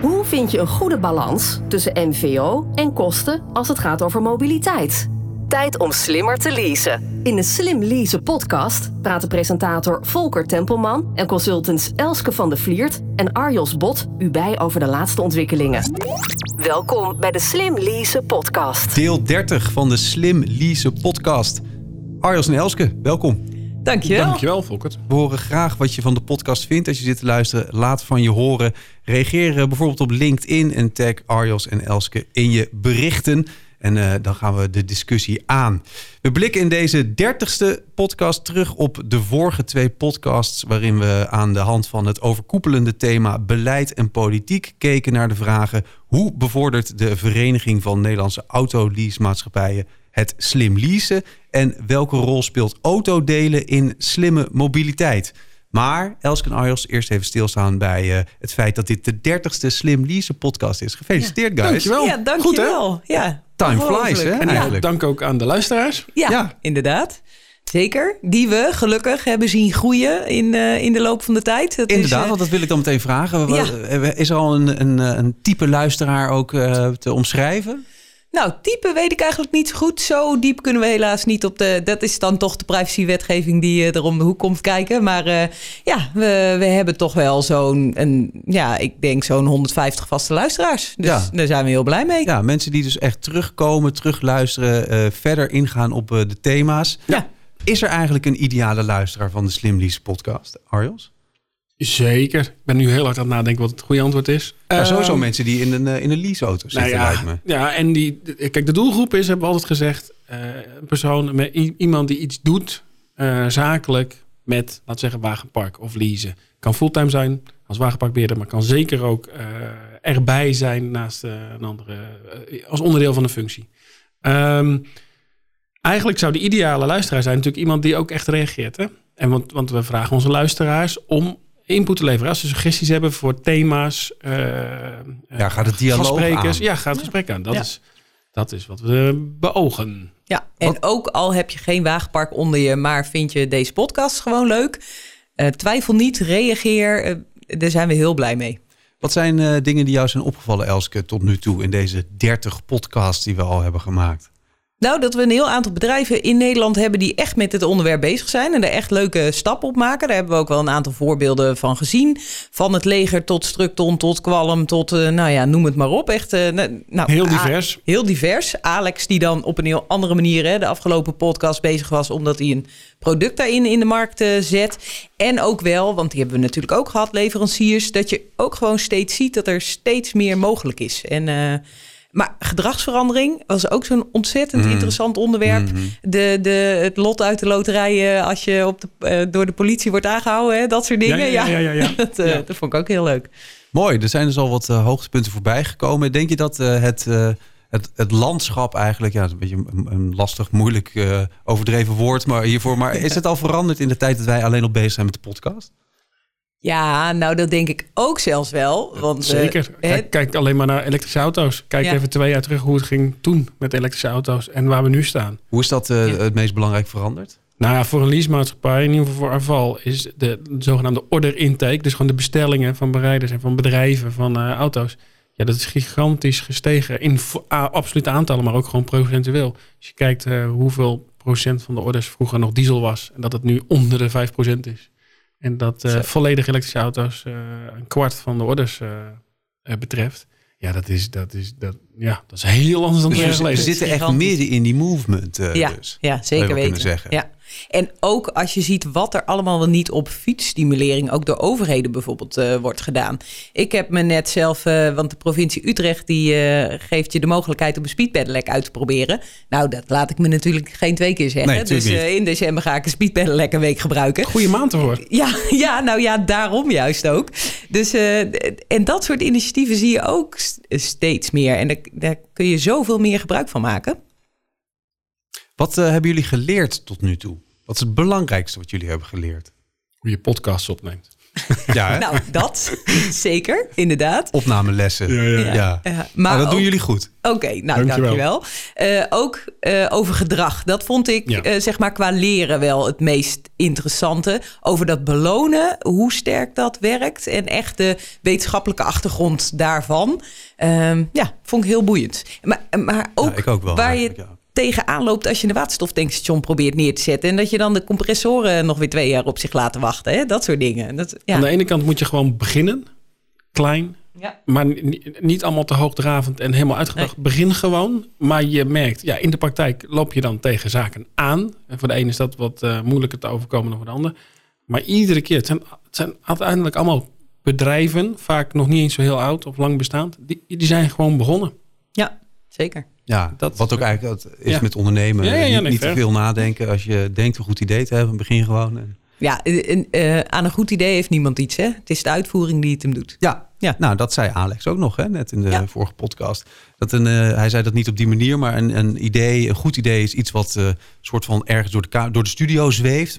Hoe vind je een goede balans tussen MVO en kosten als het gaat over mobiliteit? Tijd om slimmer te leasen. In de Slim Leasen podcast praten presentator Volker Tempelman en consultants Elske van de Vliert en Arjos Bot u bij over de laatste ontwikkelingen. Welkom bij de Slim Leasen podcast. Deel 30 van de Slim Leasen podcast. Arjos en Elske, welkom. Dankjewel. Dankjewel, Volkert. We horen graag wat je van de podcast vindt. Als je zit te luisteren, laat van je horen. Reageer eh, bijvoorbeeld op LinkedIn en tag Arjos en Elske in je berichten. En uh, dan gaan we de discussie aan. We blikken in deze dertigste podcast terug op de vorige twee podcasts... waarin we aan de hand van het overkoepelende thema beleid en politiek... keken naar de vragen hoe bevordert de Vereniging van Nederlandse Autoleasemaatschappijen het slim leasen... en welke rol speelt autodelen in slimme mobiliteit... Maar Elske en Arjos, eerst even stilstaan bij uh, het feit dat dit de dertigste Slim Lease podcast is. Gefeliciteerd, ja. guys. Dankjewel. Ja, dankjewel. Goed, hè? Ja, Time flies, hè? En eigenlijk. dank ook aan de luisteraars. Ja, ja, inderdaad. Zeker. Die we gelukkig hebben zien groeien in, uh, in de loop van de tijd. Dat Inderdaad, is, uh, want dat wil ik dan meteen vragen. Ja. Is er al een, een, een type luisteraar ook uh, te omschrijven? Nou, type weet ik eigenlijk niet zo goed. Zo diep kunnen we helaas niet op de. Dat is dan toch de privacywetgeving die uh, er om de hoek komt kijken. Maar uh, ja, we, we hebben toch wel zo'n. Ja, ik denk zo'n 150 vaste luisteraars. Dus ja. daar zijn we heel blij mee. Ja, mensen die dus echt terugkomen, terugluisteren, uh, verder ingaan op de thema's. Ja. Is er eigenlijk een ideale luisteraar van de Slim Lease podcast, Arjos? Zeker. Ik ben nu heel hard aan het nadenken wat het goede antwoord is. Maar sowieso um, mensen die in een, in een leaseauto zitten, nou ja, lijkt me. Ja, en die, kijk, de doelgroep is, hebben we altijd gezegd, uh, een persoon, met iemand die iets doet, uh, zakelijk, met, laten we zeggen, wagenpark of leasen. Kan fulltime zijn als wagenparkbeheerder, maar kan zeker ook erbij zijn naast een andere, als onderdeel van een functie. Um, eigenlijk zou de ideale luisteraar zijn natuurlijk iemand die ook echt reageert. Hè? En want, want we vragen onze luisteraars om input te leveren. Als ze suggesties hebben voor thema's. Uh, ja, gaat het dialoog aan. Ja, gaat het gesprek aan. Dat, ja. is, dat is wat we beogen. Ja, en wat? ook al heb je geen wagenpark onder je... maar vind je deze podcast gewoon leuk... Uh, twijfel niet, reageer. Uh, daar zijn we heel blij mee. Wat zijn uh, dingen die jou zijn opgevallen, Elske, tot nu toe... in deze 30 podcasts die we al hebben gemaakt? Nou, dat we een heel aantal bedrijven in Nederland hebben die echt met het onderwerp bezig zijn en er echt leuke stappen op maken. Daar hebben we ook wel een aantal voorbeelden van gezien. Van het leger tot Structon, tot Qualm, tot, uh, nou ja, noem het maar op. Echt, uh, nou, heel divers. A heel divers. Alex, die dan op een heel andere manier hè, de afgelopen podcast bezig was, omdat hij een product daarin in de markt uh, zet. En ook wel, want die hebben we natuurlijk ook gehad, leveranciers, dat je ook gewoon steeds ziet dat er steeds meer mogelijk is. En maar gedragsverandering was ook zo'n ontzettend mm. interessant onderwerp. Mm-hmm. De, de, het lot uit de loterij als je op de, uh, door de politie wordt aangehouden. Hè? Dat soort dingen. Ja, ja, ja, ja, dat, ja. dat vond ik ook heel leuk. Mooi, er zijn dus al wat hoogtepunten voorbij gekomen. Denk je dat het, het, het landschap eigenlijk... Ja, een beetje een, een lastig, moeilijk overdreven woord maar hiervoor. Maar is het al veranderd in de tijd dat wij alleen op bezig zijn met de podcast? Ja, nou dat denk ik ook zelfs wel. Want, Zeker. Uh, kijk, kijk, alleen maar naar elektrische auto's. Kijk ja. even twee jaar terug hoe het ging toen met elektrische auto's en waar we nu staan. Hoe is dat uh, ja. het meest belangrijk veranderd? Nou ja, voor een leasemaatschappij, in ieder geval voor Arval, is de, de zogenaamde order intake, dus gewoon de bestellingen van bereiders en van bedrijven van uh, auto's. Ja, dat is gigantisch gestegen in absolute aantallen, maar ook gewoon procentueel. Als je kijkt hoeveel procent van de orders vroeger nog diesel was en dat het nu onder de 5% is. En dat uh, volledig elektrische auto's uh, een kwart van de orders uh, betreft. Ja, dat is, dat, is, dat, ja, dat is heel anders dan dus we zitten echt midden in die movement. ja, dus, ja, zeker weten. Zeggen. Ja. En ook als je ziet wat er allemaal wel niet op fietsstimulering, ook door overheden bijvoorbeeld, uh, wordt gedaan. Ik heb me net zelf, uh, want de provincie Utrecht die uh, geeft je de mogelijkheid om een speedpedelec uit te proberen. Nou, dat laat ik me natuurlijk geen twee keer zeggen. Nee, dus in december ga ik een speedpedelec een week gebruiken. Goeie maand hoor. Ja, ja, nou ja, daarom juist ook. Dus, en dat soort initiatieven zie je ook steeds meer. En daar kun je zoveel meer gebruik van maken. Wat uh, hebben jullie geleerd tot nu toe? Wat is het belangrijkste wat jullie hebben geleerd? Hoe je podcasts opneemt. Ja, hè? Nou, dat zeker, inderdaad. Opnamelessen. Ja, ja. Ja. Eh, Maar maar dat doen jullie goed. Oké, nou Dankjewel. dankjewel. Eh, ook eh, over gedrag. Dat vond ik, Ja. eh, zeg maar, qua leren wel het meest interessante. Over dat belonen, hoe sterk dat werkt. En echt de wetenschappelijke achtergrond daarvan. Ehm, ja, vond ik heel boeiend. Maar, maar ook, Ja, ik ook wel, waar je. Tegenaan loopt als je een waterstoftankstation probeert neer te zetten. En dat je dan de compressoren nog weer twee jaar op zich laten wachten. Hè? Dat soort dingen. Dat, Aan de ene kant moet je gewoon beginnen. Klein. Ja. Maar ni- niet allemaal te hoogdravend en helemaal uitgedacht. Begin gewoon. Maar je merkt, ja, in de praktijk loop je dan tegen zaken aan. En voor de ene is dat wat eh, moeilijker te overkomen dan voor de ander. Maar iedere keer, het zijn, het zijn uiteindelijk allemaal bedrijven, vaak nog niet eens zo heel oud of lang bestaand. Die, die zijn gewoon begonnen. ja, zeker. Ja, Dat- wat ook eigenlijk dat is Ja. met ondernemen. Ja, ja, ja, niet nee, niet te veel nadenken. Als je denkt een goed idee te hebben, begin gewoon. En- Ja, eh, eh, aan een goed idee heeft niemand iets. Hè? Het is de uitvoering die het hem doet. Ja. Ja. nou dat zei Alex ook nog, hè, net in de Ja. vorige podcast. Dat een, eh, hij zei dat niet op die manier, maar een, een idee, een goed idee is iets wat eh soort van ergens door de, door de studio zweeft.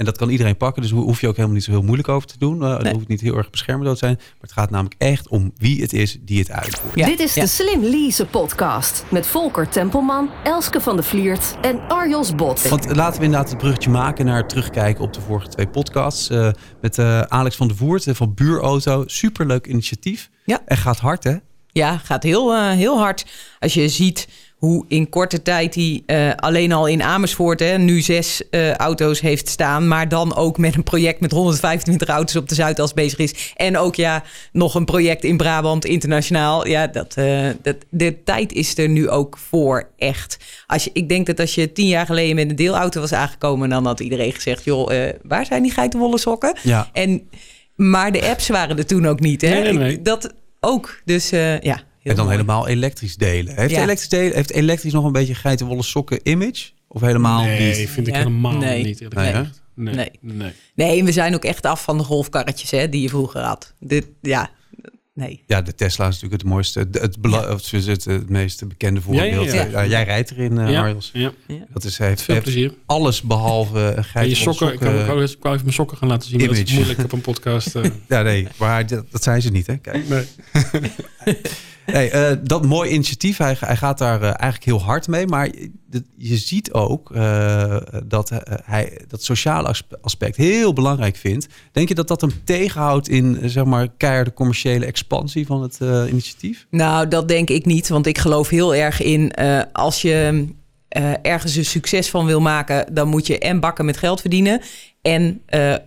En dat kan iedereen pakken, dus ho- hoef je ook helemaal niet zo heel moeilijk over te doen. Uh, Nee. hoeft niet heel erg beschermend te zijn. Maar het gaat namelijk echt om wie het is die het uitvoert. Ja, Dit is ja. de Slim Lease podcast met Volker Tempelman, Elske van de Vliert en Arjos Bot. Want laten we inderdaad het bruggetje maken naar terugkijken op de vorige twee podcasts. eh, met eh, Alex van der Voert eh, van Buurauto. Superleuk initiatief. Ja. En gaat hard, hè? Ja, gaat heel, eh, heel hard. Als je ziet hoe in korte tijd hij eh, alleen al in Amersfoort hè, nu zes eh, auto's heeft staan. Maar dan ook met een project met 125 auto's op de Zuidas bezig is. En ook ja, nog een project in Brabant internationaal. Ja, dat, eh, dat, de tijd is er nu ook voor echt. Als je, ik denk dat als je tien jaar geleden met een deelauto was aangekomen... dan had iedereen gezegd, joh, waar zijn die geitenwolle sokken? Ja. En, maar de apps waren er toen ook niet. Hè? Nee, nee, nee. Dat ook. Dus ja. Heel en dan mooi. helemaal elektrisch delen. Heeft, Ja. elektrisch delen. heeft elektrisch nog een beetje geitenwolle sokken image? Of helemaal nee, niet? vind ik Ja, helemaal nee. niet. Nee. Nee. Nee. nee. Nee, we zijn ook echt af van de golfkarretjes hè, die je vroeger had. Dit, ja, nee. Ja, de Tesla is natuurlijk het mooiste, het, het, het, het, het meest bekende voorbeeld. Ja, ja, ja. Ja, jij rijdt erin, eh Ja. Dat is, heeft, Veel heeft plezier. alles behalve een En je sokken, ik kan ook wou even mijn sokken gaan laten zien. Dat is moeilijk op een podcast. eh. Ja, nee, maar dat, dat zijn ze niet, hè? Kijk. nee. Nee, eh, dat mooi initiatief. Hij, hij gaat daar eh, eigenlijk heel hard mee. Maar je, ziet ook eh, dat eh, hij dat sociale as- aspect heel belangrijk vindt. Denk je dat dat hem tegenhoudt in eh, zeg maar keiharde commerciële expansie van het initiatief? Nou, dat denk ik niet. Want ik geloof heel erg in als je ergens een succes van wil maken, dan moet je en bakken met geld verdienen en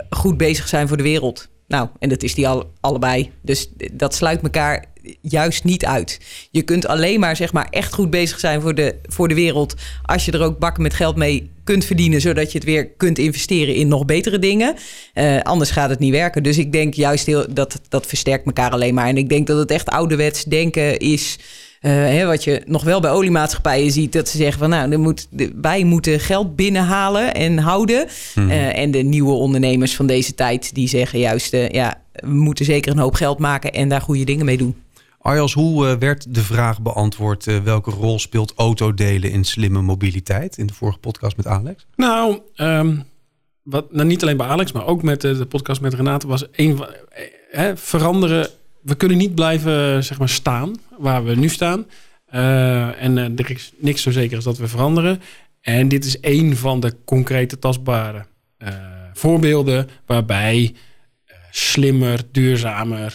goed bezig zijn voor de wereld. Nou, en dat is die al, allebei. Dus dat sluit elkaar juist niet uit. Je kunt alleen maar, zeg maar echt goed bezig zijn voor de, voor de wereld. als je er ook bakken met geld mee kunt verdienen. zodat je het weer kunt investeren in nog betere dingen. Eh, anders gaat het niet werken. Dus ik denk juist heel, dat dat versterkt elkaar alleen maar. En ik denk dat het echt ouderwets denken is. eh, hè, wat je nog wel bij oliemaatschappijen ziet, dat ze zeggen van nou, moet, wij moeten geld binnenhalen en houden. Eh, en de nieuwe ondernemers van deze tijd, die zeggen juist, ja, we moeten zeker een hoop geld maken en daar goede dingen mee doen. Arjos, hoe eh, werd de vraag beantwoord eh, welke rol speelt autodelen in slimme mobiliteit? In de vorige podcast met Alex. Nou, ehm, wat, nou, niet alleen bij Alex, maar ook met de, de podcast met Renate was eh, hè, veranderen. We kunnen niet blijven eh, zeg maar staan waar we nu staan. Eh, en eh, er is niks zo zeker als dat we veranderen. En dit is een van de concrete tastbare eh, voorbeelden waarbij eh, slimmer, duurzamer, eh,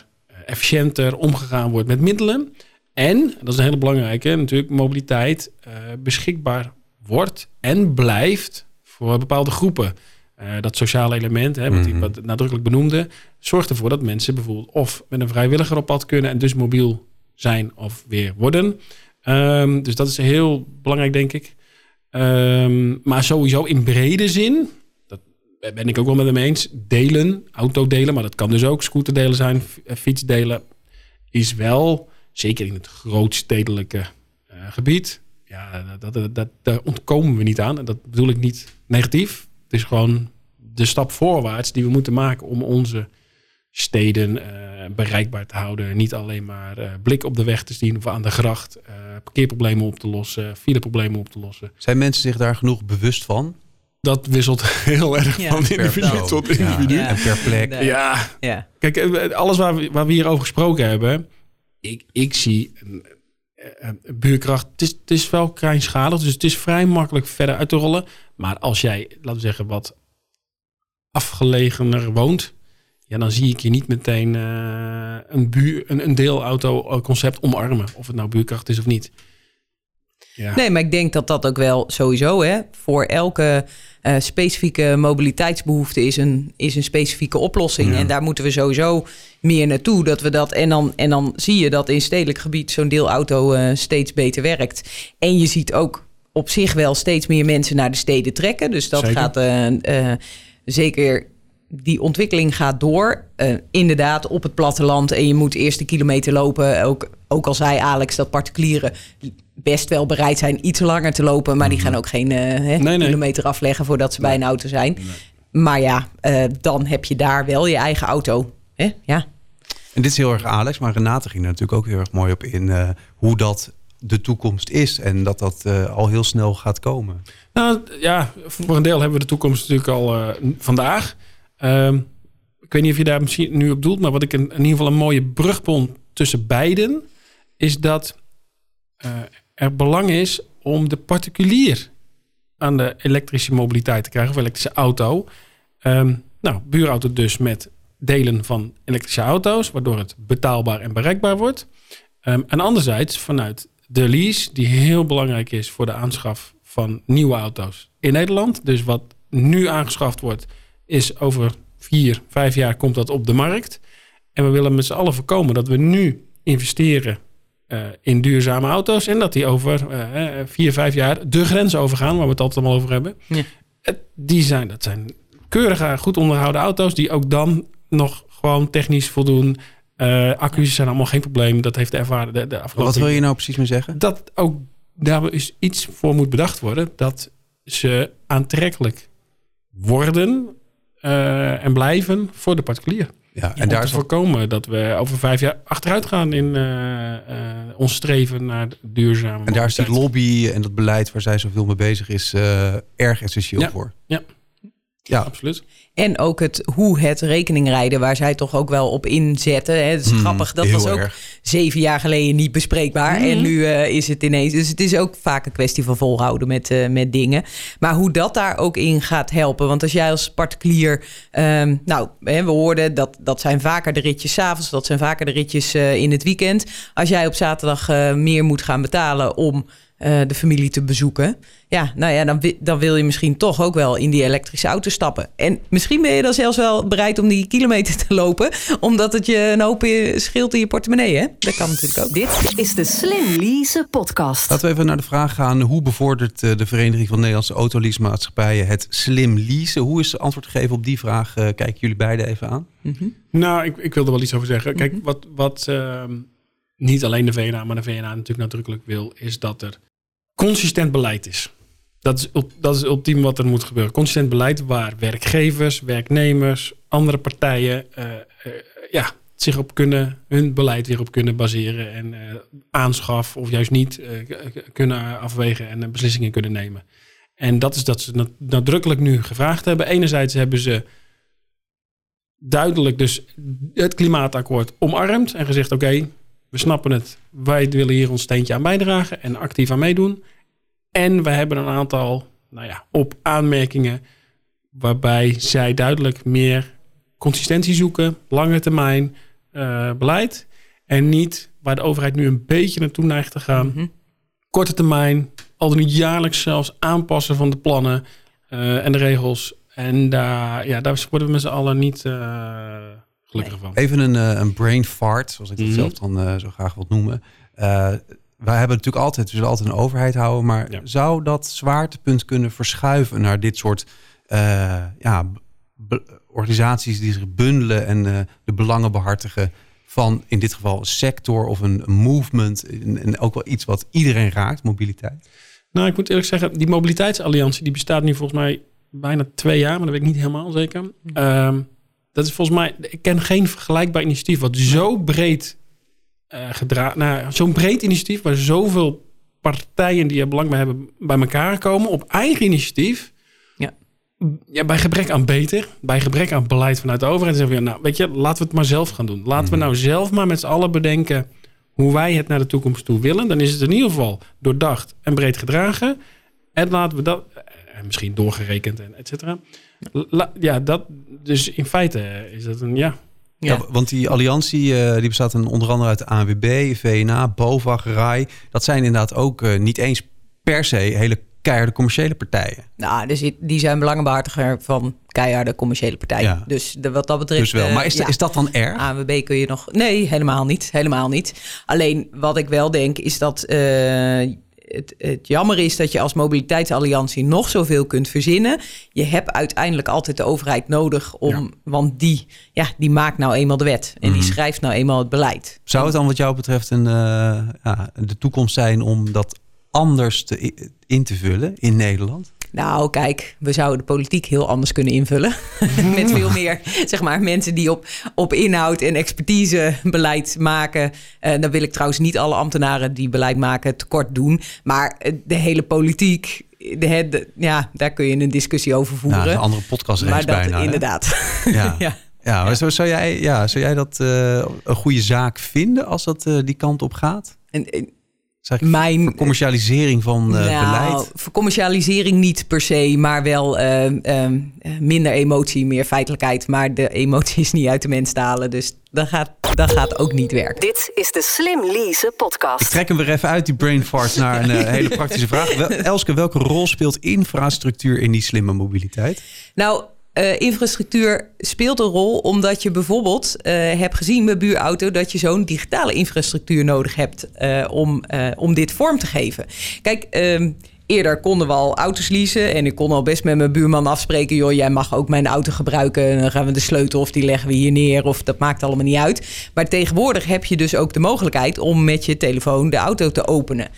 efficiënter omgegaan wordt met middelen. En, dat is een hele belangrijke, natuurlijk mobiliteit eh, beschikbaar wordt en blijft voor bepaalde groepen. Eh, dat sociale element, hè, wat ik Mhm. wat nadrukkelijk benoemde, zorgt ervoor dat mensen bijvoorbeeld of met een vrijwilliger op pad kunnen en dus mobiel zijn of weer worden. Ehm, dus dat is heel belangrijk, denk ik. Ehm, maar sowieso in brede zin, ben ik ook wel met hem eens, delen, autodelen, maar dat kan dus ook scooterdelen zijn, eh, fietsdelen, is wel, zeker in het grootstedelijke eh, gebied, ja, dat, dat, daar ontkomen we niet aan. En dat bedoel ik niet negatief. Het is gewoon de stap voorwaarts die we moeten maken om onze steden eh, bereikbaar te houden. Niet alleen maar eh, blik op de weg te zien of aan de gracht, eh, parkeerproblemen op te lossen, fileproblemen op te lossen. Zijn mensen zich daar genoeg bewust van? Dat wisselt heel erg Ja. van individu persoon. tot individu. Ja. En per plek. Nee. Ja, Ja. kijk, eh, alles waar we, waar we hier over gesproken hebben, ik, ik zie een, een- een buurkracht. Het is, het is wel kleinschalig, dus het is vrij makkelijk verder uit te rollen. Maar als jij, laten we zeggen, wat afgelegener woont, ja, dan zie ik je niet meteen eh, een, buur, een, een deelauto-concept omarmen. Of het nou buurkracht is of niet. Ja. Nee, maar ik denk dat dat ook wel sowieso hè, voor elke eh, specifieke mobiliteitsbehoefte is een, is een specifieke oplossing. En daar moeten we sowieso meer naartoe. Dat we dat, en, dan, en dan zie je dat in stedelijk gebied zo'n deelauto eh, steeds beter werkt. En je ziet ook op zich wel steeds meer mensen naar de steden trekken. Dus dat Zeker. gaat eh, zeker. Die ontwikkeling gaat door. Inderdaad, op het platteland. En je moet eerst een kilometer lopen. Ook, ook al zei Alex dat particulieren best wel bereid zijn iets langer te lopen. Maar die gaan ook geen eh, hè, Mhm. nee. kilometer afleggen voordat ze bij een auto zijn. Maar ja, eh, dan heb je daar wel je eigen auto. Hè? Ja. En dit is heel erg Alex, maar Renate ging er natuurlijk ook heel erg mooi op in eh, hoe dat de toekomst is en dat dat eh, al heel snel gaat komen. Nou ja, voor een deel hebben we de toekomst natuurlijk al eh, vandaag. Ehm, ik weet niet of je daar misschien nu op doelt, maar wat ik in, in ieder geval een mooie brug tussen beiden, is dat eh, er belang is om de particulier aan de elektrische mobiliteit te krijgen, of elektrische auto. Ehm, nou, buurauto dus met delen van elektrische auto's, waardoor het betaalbaar en bereikbaar wordt. Ehm, en anderzijds vanuit de lease, die heel belangrijk is voor de aanschaf van nieuwe auto's in Nederland. Dus wat nu aangeschaft wordt, is over vier, vijf jaar komt dat op de markt. En we willen met z'n allen voorkomen dat we nu investeren eh, in duurzame auto's. En dat die over eh, eh, vier, vijf jaar de grens overgaan, waar we het altijd allemaal over hebben. Ja. Die zijn, dat zijn keurige, goed onderhouden auto's die ook dan nog gewoon technisch voldoen. Eh accu's zijn allemaal geen probleem. Dat heeft de ervaren de, de Maar afgelopen wat wil je nou precies mee zeggen? dat ook daar is iets voor moet bedacht worden. Dat ze aantrekkelijk worden eh, en blijven voor de particulier. Ja, En daar is voorkomen dat we over vijf jaar achteruit gaan in eh, eh, ons streven naar duurzame en daar is die lobby en dat beleid waar zij zoveel mee bezig is eh, erg essentieel voor. Ja. Ja, Absoluut. En ook het hoe het rekeningrijden, waar zij toch ook wel op inzetten. Hè. Het is Hmm, grappig, dat was ook erg. zeven jaar geleden niet bespreekbaar. En nu eh, is het ineens. Dus het is ook vaak een kwestie van volhouden met, eh, met dingen. Maar hoe dat daar ook in gaat helpen. Want als jij als particulier. ehm, nou, hè, we hoorden dat dat zijn vaker de ritjes 's avonds, dat zijn vaker de ritjes eh, in het weekend. Als jij op zaterdag eh, meer moet gaan betalen om. eh, de familie te bezoeken. Ja, nou ja, dan, dan wil je misschien toch ook wel in die elektrische auto stappen. En misschien ben je dan zelfs wel bereid om die kilometer te lopen, omdat het je een hoop scheelt in je portemonnee, hè? Dat kan natuurlijk ook. Dit is de Slim Lease podcast. Laten we even naar de vraag gaan. Hoe bevordert eh, de Vereniging van Nederlandse Autoleasemaatschappijen het slim leasen? Hoe is het antwoord gegeven op die vraag? Eh, kijken jullie beiden even aan. Nou, ik, ik wil er wel iets over zeggen. Kijk, wat, wat ehm, niet alleen de VNA, maar de VNA natuurlijk nadrukkelijk wil, is dat er consistent beleid is. Dat is, dat is wat er moet gebeuren. Consistent beleid waar werkgevers, werknemers, andere partijen eh, eh, ja, zich op kunnen, hun beleid weer op kunnen baseren en eh, aanschaf of juist niet kunnen afwegen en beslissingen kunnen nemen. En dat is dat ze nad- nadrukkelijk nu gevraagd hebben. Enerzijds hebben ze duidelijk dus het klimaatakkoord omarmd en gezegd: oké, we snappen het, wij willen hier ons steentje aan bijdragen en actief aan meedoen. En we hebben een aantal, nou ja, op aanmerkingen waarbij zij duidelijk meer consistentie zoeken, lange termijn eh, beleid en niet waar de overheid nu een beetje naartoe neigt te gaan. Mhm. Korte termijn, al dan niet jaarlijks zelfs aanpassen van de plannen eh, en de regels. En daar, ja, daar worden we met z'n allen niet eh, gelukkig van. Even een, eh, een brain fart, zoals ik dat Mhm. zelf dan eh, zo graag wil noemen. Wij hebben natuurlijk altijd, we zullen altijd een overheid houden, maar Ja. zou dat zwaartepunt kunnen verschuiven naar dit soort eh, ja, organisaties die zich bundelen en eh, de belangen behartigen van in dit geval een sector of een, movement en, en ook wel iets wat iedereen raakt, mobiliteit? Nou, ik moet eerlijk zeggen, die mobiliteitsalliantie die bestaat nu volgens mij bijna twee jaar, maar dat weet ik niet helemaal zeker. Ehm, dat is volgens mij, ik ken geen vergelijkbaar initiatief wat zo breed eh gedragen, nou, zo'n breed initiatief waar zoveel partijen die er belang bij hebben bij elkaar komen op eigen initiatief. Ja. ja, bij gebrek aan beter, bij gebrek aan beleid vanuit de overheid, zeggen we, nou, weet je, laten we het maar zelf gaan doen. Laten we Mhm. nou zelf maar met z'n allen bedenken hoe wij het naar de toekomst toe willen. Dan is het in ieder geval doordacht en breed gedragen. En laten we dat, en misschien doorgerekend en et cetera. La- ja, dat, dus in feite is dat een, ja, Ja. Ja. want die alliantie eh, die bestaat dan onder andere uit de ANWB, VNA, BOVAG, RAI. Dat zijn inderdaad ook eh, niet eens per se hele keiharde commerciële partijen. Nou, dus die- zijn belangenbehartiger van keiharde commerciële partijen. Ja. Dus de, wat dat betreft... Dus wel. eh, Maar is, ja. is dat dan erg? ANWB kun je nog... Nee, helemaal niet. Helemaal niet. Alleen wat ik wel denk is dat... het, het jammer is dat je als mobiliteitsalliantie nog zoveel kunt verzinnen. Je hebt uiteindelijk altijd de overheid nodig om... Want die, ja, die maakt nou eenmaal de wet. En die Mhm. schrijft nou eenmaal het beleid. Zou het dan wat jou betreft een, eh, ja, de toekomst zijn om dat anders te, in te vullen in Nederland? Nou, kijk, we zouden de politiek heel anders kunnen invullen. Met veel meer, zeg maar, mensen die op, op inhoud en expertise beleid maken. Eh dan wil ik trouwens niet alle ambtenaren die beleid maken tekort doen. Maar eh, de hele politiek, de, de- ja, daar kun je een discussie over Nou, voeren. een andere podcast maar dat bijna. inderdaad. Ja. ja. Ja, maar zou, zou, jij, ja, zou jij dat eh, een goede zaak vinden als dat die kant op gaat? En, mijn, commercialisering van eh, nou, beleid? voor commercialisering niet per se, maar wel ehm, ehm, minder emotie, meer feitelijkheid. Maar de emotie is niet uit de mens te halen, dus dat gaat, dat gaat ook niet werken. Dit is de Slim Lease Ik podcast. trek hem weer even uit, die brain fart, naar een eh, hele praktische vraag. Wel, Elske, welke rol speelt infrastructuur in die slimme mobiliteit? Nou, eh, infrastructuur speelt een rol omdat je bijvoorbeeld eh, hebt gezien bij buurauto dat je zo'n digitale infrastructuur nodig hebt eh, om, om dit vorm te geven. Kijk, ehm, eerder konden we al auto's leasen en ik kon al best met mijn buurman afspreken, joh, jij mag ook mijn auto gebruiken en dan gaan we de sleutel of die leggen we hier neer of dat maakt allemaal niet uit. Maar tegenwoordig heb je dus ook de mogelijkheid om met je telefoon de auto te openen.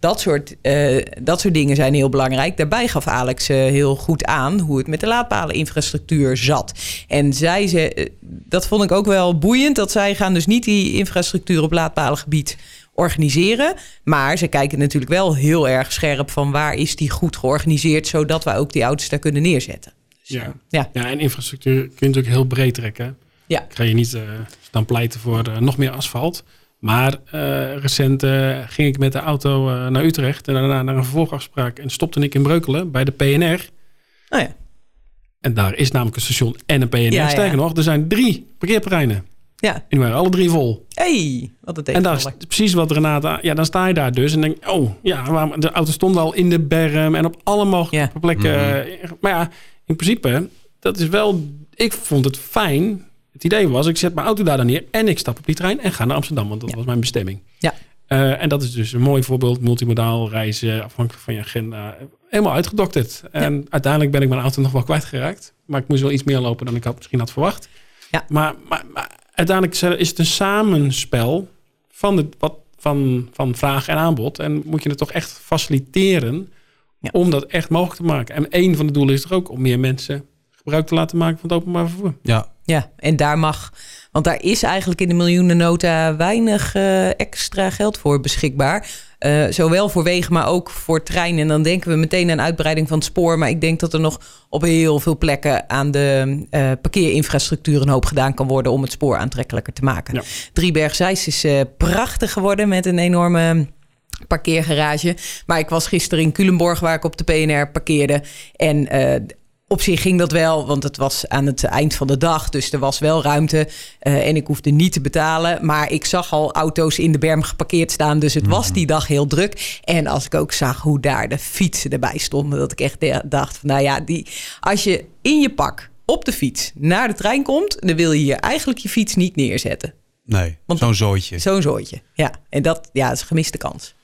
Dat soort, eh, dat soort dingen zijn heel belangrijk. Daarbij gaf Alex eh, heel goed aan hoe het met de laadpaleninfrastructuur zat. En zij ze, eh, dat vond ik ook wel boeiend, dat zij gaan dus niet die infrastructuur op laadpalengebied organiseren. Maar ze kijken natuurlijk wel heel erg scherp van waar is die goed georganiseerd, zodat wij ook die auto's daar kunnen neerzetten. Dus, Ja. ja. Ja, en infrastructuur kun je natuurlijk heel breed trekken. Ja. Ga je niet dan pleiten voor nog meer asfalt. Maar eh, recent eh, ging ik met de auto eh, naar Utrecht en daarna naar een vervolgafspraak en stopte ik in Breukelen bij de PNR. Oh ja. En daar is namelijk een station en een PNR. Ja, ja. Sterker nog, er zijn drie parkeerterreinen. ja. En die waren alle drie vol. Hey, wat een En dat is precies wat Renata... Ja, dan sta je daar dus en denk oh ja, waarom, de auto stond al in de berm en op alle mogelijke Ja. plekken. eh, Maar ja, in principe, dat is wel... Ik vond het fijn. Het idee was, ik zet mijn auto daar dan neer en ik stap op die trein en ga naar Amsterdam, want dat Ja. was mijn bestemming. Ja. Eh, en dat is dus een mooi voorbeeld, multimodaal reizen, afhankelijk van je agenda. Helemaal uitgedokterd. En uiteindelijk ben ik mijn auto nog wel kwijtgeraakt. Maar ik moest wel iets meer lopen dan ik had, misschien had verwacht. Ja. Maar, maar, maar uiteindelijk is het een samenspel van, de, wat, van, van vraag en aanbod. En moet je het toch echt faciliteren Ja. om dat echt mogelijk te maken. En een van de doelen is toch ook om meer mensen gebruik te laten maken van het openbaar vervoer. Ja, Ja, en daar mag, want daar is eigenlijk in de miljoenennota weinig eh, extra geld voor beschikbaar. Eh, zowel voor wegen, maar ook voor treinen. En dan denken we meteen aan uitbreiding van het spoor. Maar ik denk dat er nog op heel veel plekken aan de eh, parkeerinfrastructuur een hoop gedaan kan worden om het spoor aantrekkelijker te maken. Ja. Drieberg-Zeist is prachtig geworden met een enorme parkeergarage. Maar ik was gisteren in Culemborg waar ik op de PNR parkeerde. En op zich ging dat wel, want het was aan het eind van de dag. Dus er was wel ruimte eh, en ik hoefde niet te betalen. Maar ik zag al auto's in de berm geparkeerd staan. Dus het was die dag heel druk. En als ik ook zag hoe daar de fietsen erbij stonden... dat ik echt dacht van nou ja, die, als je in je pak op de fiets naar de trein komt... dan wil je hier eigenlijk je fiets niet neerzetten. nee, Want- zo'n zooitje. Zo'n zooitje. Ja, en dat ja, is een gemiste kans.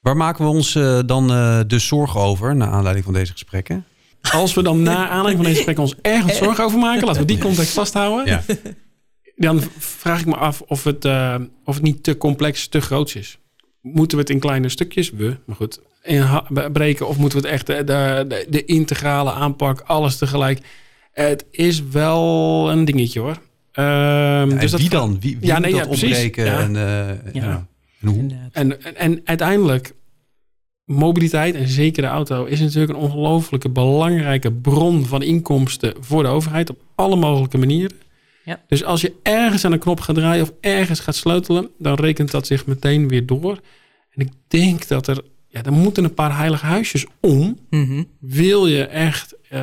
Waar maken we ons eh, dan eh, de zorgen over, naar aanleiding van deze gesprekken? Als we dan na aanleiding van deze gesprek ons ergens zorgen over maken, laten we die context vasthouden. Ja. Dan vraag ik me af of het, eh, of het niet te complex, te groots is. Moeten we het in kleine stukjes, we, maar goed, in breken? Of moeten we het echt de, de, integrale aanpak, alles tegelijk? Het is wel een dingetje hoor. Ehm, En dus dat wie dan? Wie, wie Ja, moet nee, dat ja, precies. opbreken? Ja. En, eh, ja. Ja. En hoe? En, en, en uiteindelijk mobiliteit en zeker de auto is natuurlijk een ongelooflijke belangrijke bron van inkomsten voor de overheid op alle mogelijke manieren. Ja. Dus als je ergens aan een knop gaat draaien of ergens gaat sleutelen, dan rekent dat zich meteen weer door. En ik denk dat er, ja, er moeten een paar heilige huisjes om. Mhm. Wil je echt eh,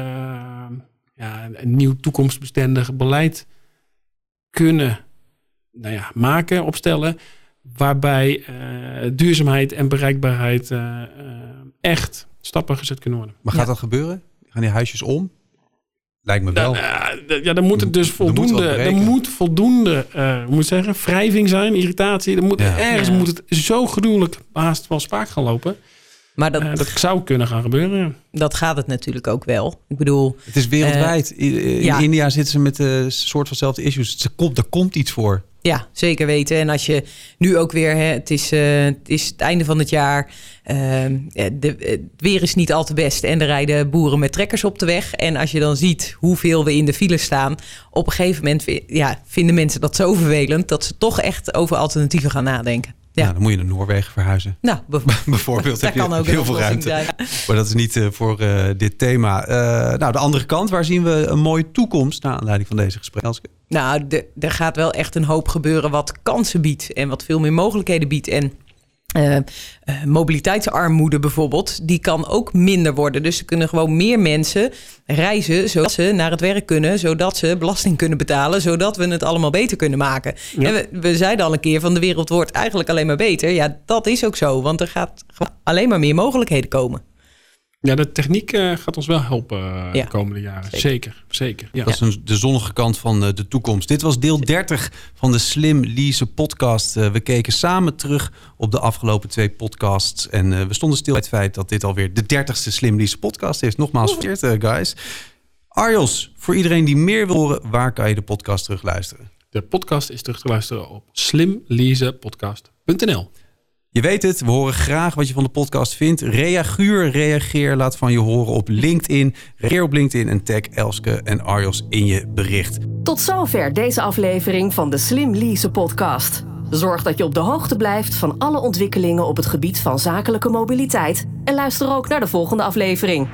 ja, een nieuw toekomstbestendig beleid kunnen nou ja, maken, opstellen, waarbij eh, duurzaamheid en bereikbaarheid eh, eh, echt stappen gezet kunnen worden. Maar gaat Ja. dat gebeuren? Gaan die huisjes om? Lijkt me wel. Ja, d- ja, dan moet er dus voldoende, er moet voldoende, eh, hoe moet ik zeggen, wrijving zijn, irritatie. Er moet, Ja. Ergens Ja. moet het zo gruwelijk haast wel spaak gaan lopen. Maar dat, dat zou kunnen gaan gebeuren. ja. dat gaat het natuurlijk ook wel. Ik bedoel, Het is wereldwijd. in in ja. India zitten ze met een soort vanzelfde issues. Ze komt, er komt iets voor. Ja, zeker weten. En als je nu ook weer, hè, het, is, eh, het is het einde van het jaar. eh, de, het weer is niet al te best. En er rijden boeren met trekkers op de weg. En als je dan ziet hoeveel we in de file staan. Op een gegeven moment ja, vinden mensen dat zo vervelend. dat ze toch echt over alternatieven gaan nadenken. Ja, Nou, dan moet je naar Noorwegen verhuizen. nou, bijvoorbeeld. Heb je kan ook heel veel ruimte. zijn. Maar dat is niet eh, voor eh, dit thema. Eh, nou, de andere kant, waar zien we een mooie toekomst... naar aanleiding van deze gesprekken? Nou, er gaat wel echt een hoop gebeuren wat kansen biedt en wat veel meer mogelijkheden biedt. En eh, mobiliteitsarmoede bijvoorbeeld, die kan ook minder worden. Dus er kunnen gewoon meer mensen reizen zodat ze naar het werk kunnen, zodat ze belasting kunnen betalen, zodat we het allemaal beter kunnen maken. Ja. En we, we zeiden al een keer van de wereld wordt eigenlijk alleen maar beter. Ja, dat is ook zo, want er gaat alleen maar meer mogelijkheden komen. Ja, de techniek eh, gaat ons wel helpen Ja. de komende jaren. Zeker. Zeker, zeker. Ja. Dat is een, de zonnige kant van eh, de toekomst. Dit was deel 30 van de Slim Lease podcast. Eh, we keken samen terug op de afgelopen twee podcasts. En eh, we stonden stil bij het feit dat dit alweer de 30ste Slim Lease podcast is. Nogmaals, vereerd, eh, guys. Arjos, voor iedereen die meer wil horen, waar kan je de podcast terugluisteren? De podcast is terug te luisteren op slimleasepodcast.nl. Je weet het, we horen graag wat je van de podcast vindt. Reaguur, reageer, laat van je horen op LinkedIn. Reageer op LinkedIn en tag Elske en Arjos in je bericht. Tot zover deze aflevering van de Slim Lease podcast. Zorg dat je op de hoogte blijft van alle ontwikkelingen op het gebied van zakelijke mobiliteit. En luister ook naar de volgende aflevering.